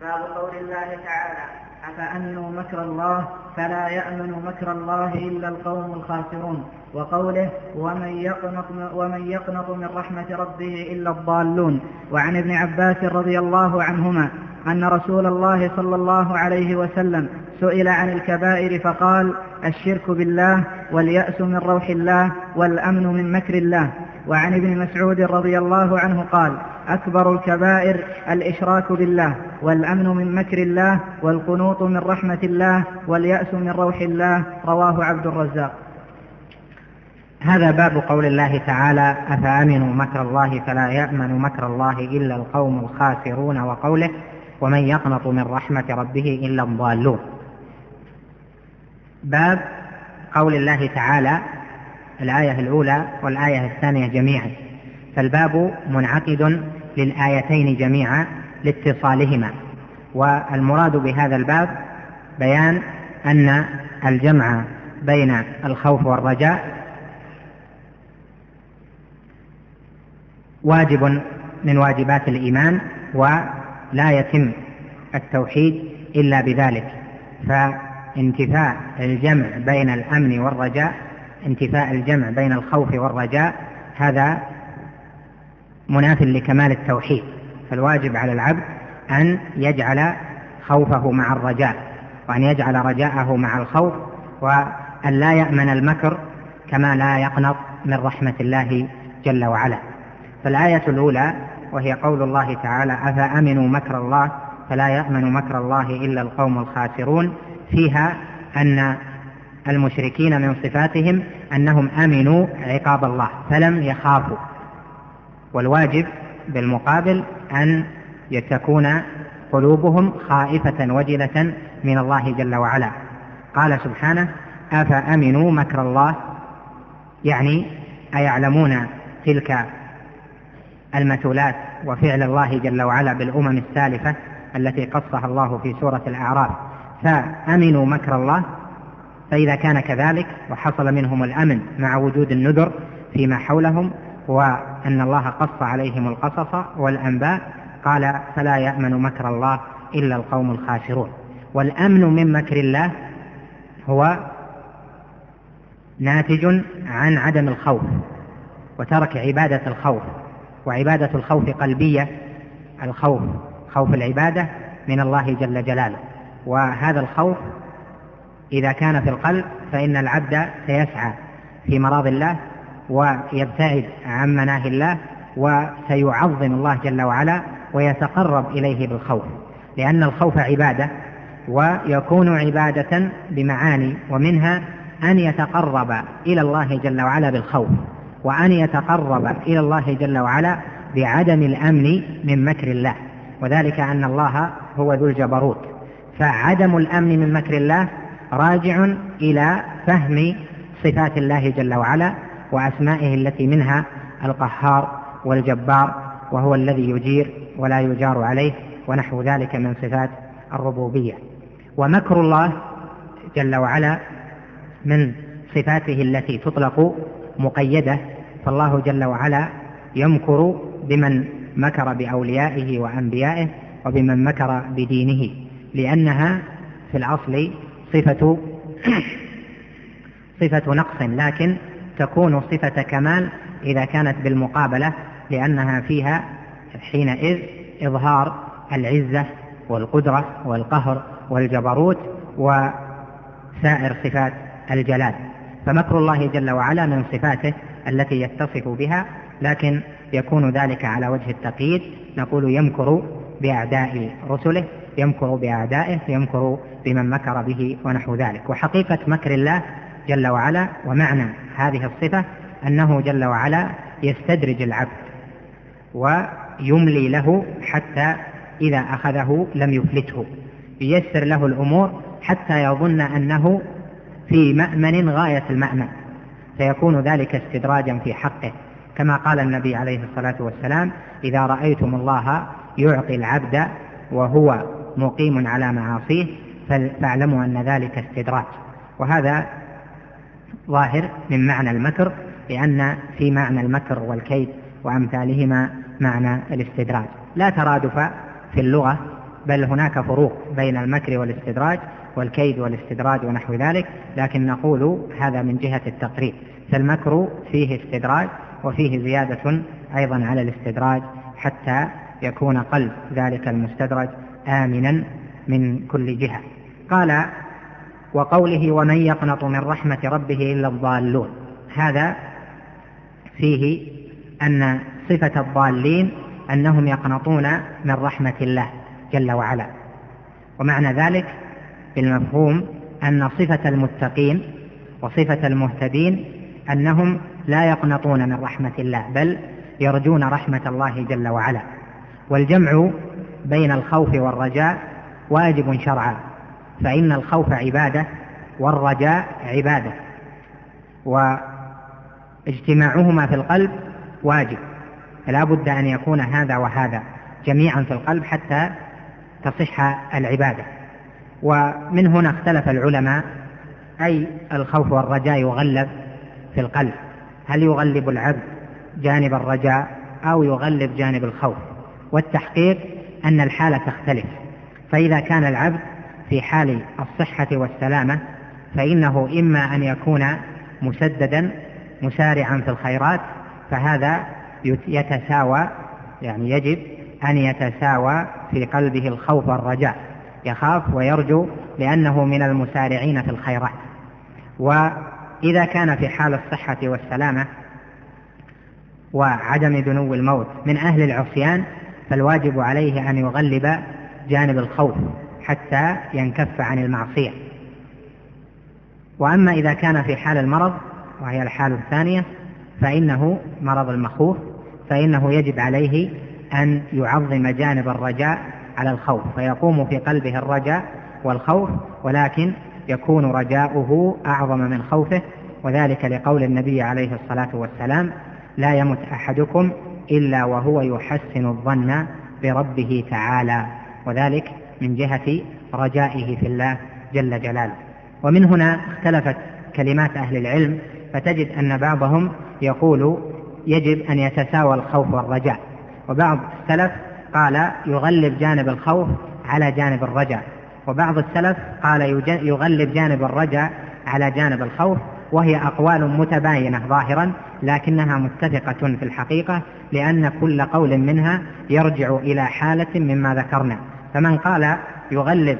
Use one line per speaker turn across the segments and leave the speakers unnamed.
باب قول الله تعالى أفأمنوا مكر الله؟ فلا يأمن مكر الله إلا القوم الخاسرون. وقوله ومن يقنط, ومن يقنط من رحمة ربه إلا الضالون. وعن ابن عباس رضي الله عنهما أن رسول الله صلى الله عليه وسلم سئل عن الكبائر فقال الشرك بالله واليأس من روح الله والأمن من مكر الله. وعن ابن مسعود رضي الله عنه قال أكبر الكبائر الإشراك بالله والأمن من مكر الله والقنوط من رحمة الله واليأس من روح الله رواه عبد الرزاق.
هذا باب قول الله تعالى أفأمنوا مكر الله فلا يأمن مكر الله إلا القوم الخاسرون وقوله ومن يقنط من رحمة ربه إلا الضالون. باب قول الله تعالى الآية الأولى والآية الثانية جميعا. فالباب منعقد للآيتين جميعا لاتصالهما. والمراد بهذا الباب بيان أن الجمع بين الخوف والرجاء واجب من واجبات الإيمان ولا يتم التوحيد إلا بذلك. فانتفاء الجمع بين الأمن والرجاء انتفاء الجمع بين الخوف والرجاء هذا مناف لكمال التوحيد فالواجب على العبد أن يجعل خوفه مع الرجاء وأن يجعل رجاءه مع الخوف وأن لا يأمن المكر كما لا يقنط من رحمة الله جل وعلا. فالآية الأولى وهي قول الله تعالى أفأمنوا مكر الله؟ فلا يأمن مكر الله إلا القوم الخاسرون. فيها أن المشركين من صفاتهم أنهم أمنوا عقاب الله فلم يخافوا. والواجب بالمقابل أن تكون قلوبهم خائفة وجلة من الله جل وعلا. قال سبحانه أفأمنوا مكر الله؟ يعني أيعلمون تلك المثولات وفعل الله جل وعلا بالأمم السالفة التي قصها الله في سورة الأعراف. فأمنوا مكر الله؟ فإذا كان كذلك وحصل منهم الأمن مع وجود النذر فيما حولهم وأن الله قص عليهم القصص والأنباء قال فلا يأمن مكر الله إلا القوم الخاسرون. والأمن من مكر الله هو ناتج عن عدم الخوف وترك عبادة الخوف وعبادة الخوف قلبية الخوف خوف العبادة من الله جل جلاله. وهذا الخوف إذا كان في القلب فإن العبد سيسعى في مراض الله ويبتعد عن مناهي الله وسيعظم الله جل وعلا ويتقرب إليه بالخوف. لأن الخوف عبادة ويكون عبادة بمعاني ومنها أن يتقرب إلى الله جل وعلا بالخوف وأن يتقرب إلى الله جل وعلا بعدم الأمن من مكر الله. وذلك أن الله هو ذو الجبروت. فعدم الأمن من مكر الله راجع إلى فهم صفات الله جل وعلا وأسمائه التي منها القهار والجبار وهو الذي يجير ولا يجار عليه ونحو ذلك من صفات الربوبية. ومكر الله جل وعلا من صفاته التي تطلق مقيدة فالله جل وعلا يمكر بمن مكر بأوليائه وأنبيائه وبمن مكر بدينه لأنها في الأصل صفة صفة نقص لكن تكون صفة كمال إذا كانت بالمقابلة لأنها فيها حينئذ إظهار العزة والقدرة والقهر والجبروت وسائر صفات الجلال. فمكر الله جل وعلا من صفاته التي يتصف بها لكن يكون ذلك على وجه التقييد. نقول يمكر بأعداء رسله يمكر بأعدائه يمكر بمن مكر به ونحو ذلك. وحقيقة مكر الله جل وعلا ومعنى هذه الصفة أنه جل وعلا يستدرج العبد ويملي له حتى إذا أخذه لم يفلته. ييسر له الأمور حتى يظن أنه في مأمن غاية المأمن. فيكون ذلك استدراجا في حقه. كما قال النبي عليه الصلاة والسلام إذا رأيتم الله يعطي العبد وهو مقيم على معاصيه فاعلموا أن ذلك استدراج. وهذا ظاهر من معنى المكر لأن في معنى المكر والكيد وأمثالهما معنى الاستدراج. لا ترادف في اللغة بل هناك فروق بين المكر والاستدراج والكيد والاستدراج ونحو ذلك لكن نقول هذا من جهة التقريب. فالمكر فيه استدراج وفيه زيادة أيضا على الاستدراج حتى يكون قلب ذلك المستدرج آمنا من كل جهة. قال وقوله ومن يقنط من رحمة ربه إلا الضالون. هذا فيه أن صفة الضالين أنهم يقنطون من رحمة الله جل وعلا. ومعنى ذلك بالمفهوم أن صفة المتقين وصفة المهتدين أنهم لا يقنطون من رحمة الله بل يرجون رحمة الله جل وعلا. والجمع بين الخوف والرجاء واجب شرعا. فإن الخوف عبادة والرجاء عبادة. واجتماعهما في القلب واجب. فلا بد أن يكون هذا وهذا جميعا في القلب حتى تصح العبادة. ومن هنا اختلف العلماء أي الخوف والرجاء يغلب في القلب. هل يغلب العبد جانب الرجاء أو يغلب جانب الخوف؟ والتحقيق أن الحالة تختلف. فإذا كان العبد في حال الصحة والسلامة فإنه إما أن يكون مسددا مسارعا في الخيرات فهذا يتساوى يعني يجب أن يتساوى في قلبه الخوف والرجاء. يخاف ويرجو لأنه من المسارعين في الخيرات. وإذا كان في حال الصحة والسلامة وعدم دنو الموت من أهل العصيان فالواجب عليه أن يغلب جانب الخوف. حتى ينكف عن المعصية. وأما إذا كان في حال المرض وهي الحالة الثانية فإنه مرض المخوف فإنه يجب عليه أن يعظم جانب الرجاء على الخوف فيقوم في قلبه الرجاء والخوف ولكن يكون رجاؤه أعظم من خوفه وذلك لقول النبي عليه الصلاة والسلام لا يمت أحدكم إلا وهو يحسن الظن بربه تعالى وذلك من جهة رجائه في الله جل جلاله. ومن هنا اختلفت كلمات أهل العلم فتجد أن بعضهم يقول يجب أن يتساوى الخوف والرجاء. وبعض السلف قال يغلب جانب الخوف على جانب الرجاء. وبعض السلف قال يغلب جانب الرجاء على جانب الخوف وهي أقوال متباينة ظاهرا لكنها متفقة في الحقيقة لأن كل قول منها يرجع إلى حالة مما ذكرنا. فمن قال يغلب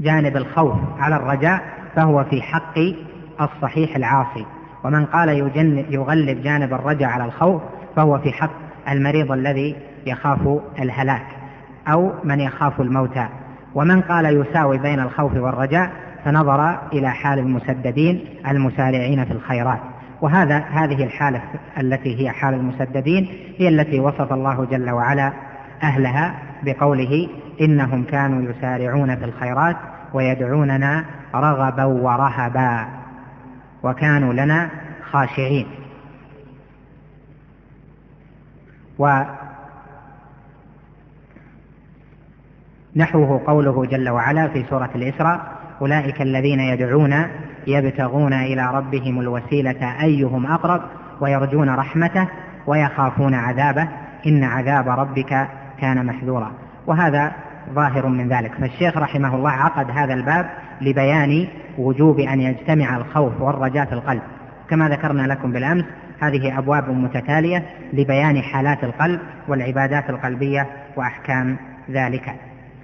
جانب الخوف على الرجاء فهو في حق الصحيح العاصي. ومن قال يغلب جانب الرجاء على الخوف فهو في حق المريض الذي يخاف الهلاك أو من يخاف الموت ومن قال يساوي بين الخوف والرجاء فنظر إلى حال المسددين المسارعين في الخيرات. وهذا هذه الحالة التي هي حال المسددين هي التي وصف الله جل وعلا أهلها بقوله إنهم كانوا يسارعون في الخيرات ويدعوننا رغبا ورهبا وكانوا لنا خاشعين. ونحوه قوله جل وعلا في سورة الإسراء أولئك الذين يدعون يبتغون إلى ربهم الوسيلة أيهم أقرب ويرجون رحمته ويخافون عذابه. إن عذاب ربك كان محذورا. وهذا ظاهر من ذلك. فالشيخ رحمه الله عقد هذا الباب لبيان وجوب أن يجتمع الخوف والرجاء في القلب. كما ذكرنا لكم بالأمس هذه أبواب متتالية لبيان حالات القلب والعبادات القلبية وأحكام ذلك.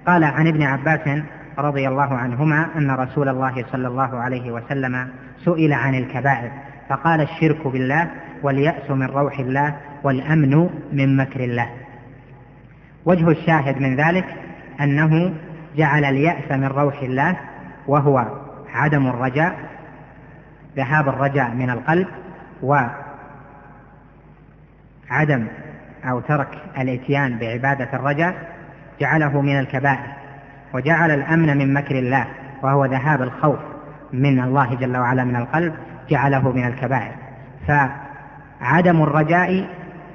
قال عن ابن عباس رضي الله عنهما أن رسول الله صلى الله عليه وسلم سئل عن الكبائر فقال الشرك بالله واليأس من روح الله والأمن من مكر الله. وجه الشاهد من ذلك أنه جعل اليأس من روح الله وهو عدم الرجاء ذهاب الرجاء من القلب وعدم أو ترك الإتيان بعبادة الرجاء جعله من الكبائر وجعل الأمن من مكر الله وهو ذهاب الخوف من الله جل وعلا من القلب جعله من الكبائر. فعدم الرجاء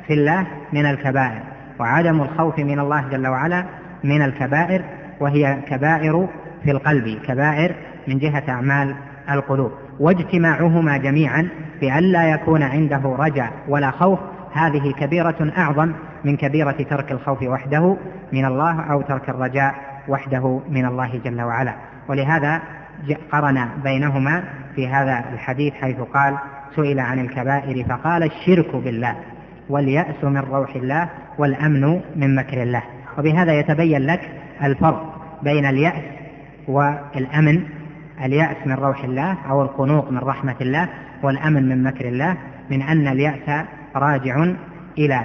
في الله من الكبائر. وعدم الخوف من الله جل وعلا من الكبائر وهي كبائر في القلب كبائر من جهة أعمال القلوب. واجتماعهما جميعا بأن لا يكون عنده رجاء ولا خوف هذه كبيرة أعظم من كبيرة ترك الخوف وحده من الله أو ترك الرجاء وحده من الله جل وعلا. ولهذا قرن بينهما في هذا الحديث حيث قال سئل عن الكبائر فقال الشرك بالله. واليأس من روح الله والأمن من مكر الله. وبهذا يتبين لك الفرق بين اليأس والأمن اليأس من روح الله أو القنوط من رحمة الله والأمن من مكر الله من أن اليأس راجع إلى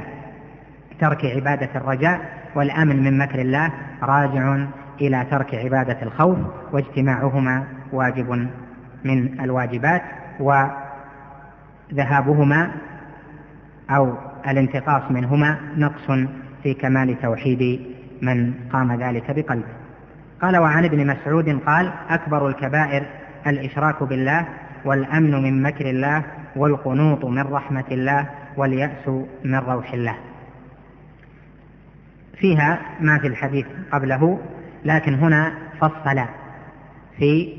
ترك عبادة الرجاء والأمن من مكر الله راجع إلى ترك عبادة الخوف واجتماعهما واجب من الواجبات وذهابهما أو الانتقاص منهما نقص في كمال توحيد من قام ذلك بقلبه قال وعن ابن مسعود قال أكبر الكبائر الإشراك بالله والأمن من مكر الله والقنوط من رحمة الله واليأس من روح الله. فيها ما في الحديث قبله لكن هنا فصل في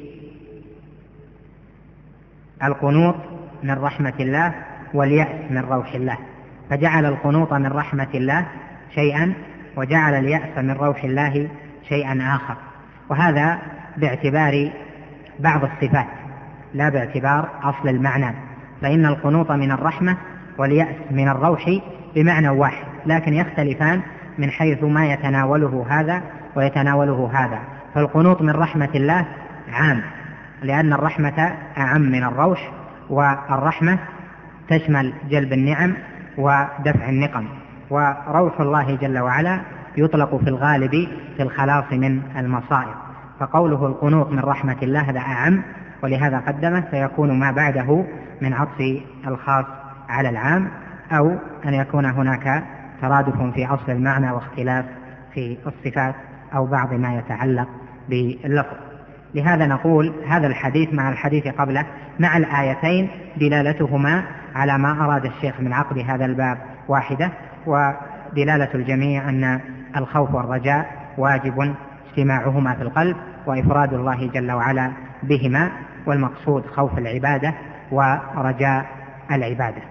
القنوط من رحمة الله واليأس من روح الله. فجعل القنوط من رحمة الله شيئا وجعل اليأس من روح الله شيئا آخر. وهذا باعتبار بعض الصفات لا باعتبار أصل المعنى. فإن القنوط من الرحمة واليأس من الروح بمعنى واحد لكن يختلفان من حيث ما يتناوله هذا ويتناوله هذا. فالقنوط من رحمة الله عام لأن الرحمة أعم من الروح والرحمة تشمل جلب النعم ودفع النقم. وروح الله جل وعلا يطلق في الغالب في الخلاص من المصائب. فقوله القنوط من رحمة الله هذا أعم ولهذا قدمه فيكون ما بعده من عطف الخاص على العام أو أن يكون هناك ترادف في أصل المعنى واختلاف في الصفات أو بعض ما يتعلق باللفظ. لهذا نقول هذا الحديث مع الحديث قبله مع الآيتين دلالتهما على ما أراد الشيخ من عقد هذا الباب واحدة ودلالة الجميع أن الخوف والرجاء واجب اجتماعهما في القلب وإفراد الله جل وعلا بهما والمقصود خوف العبادة ورجاء العبادة.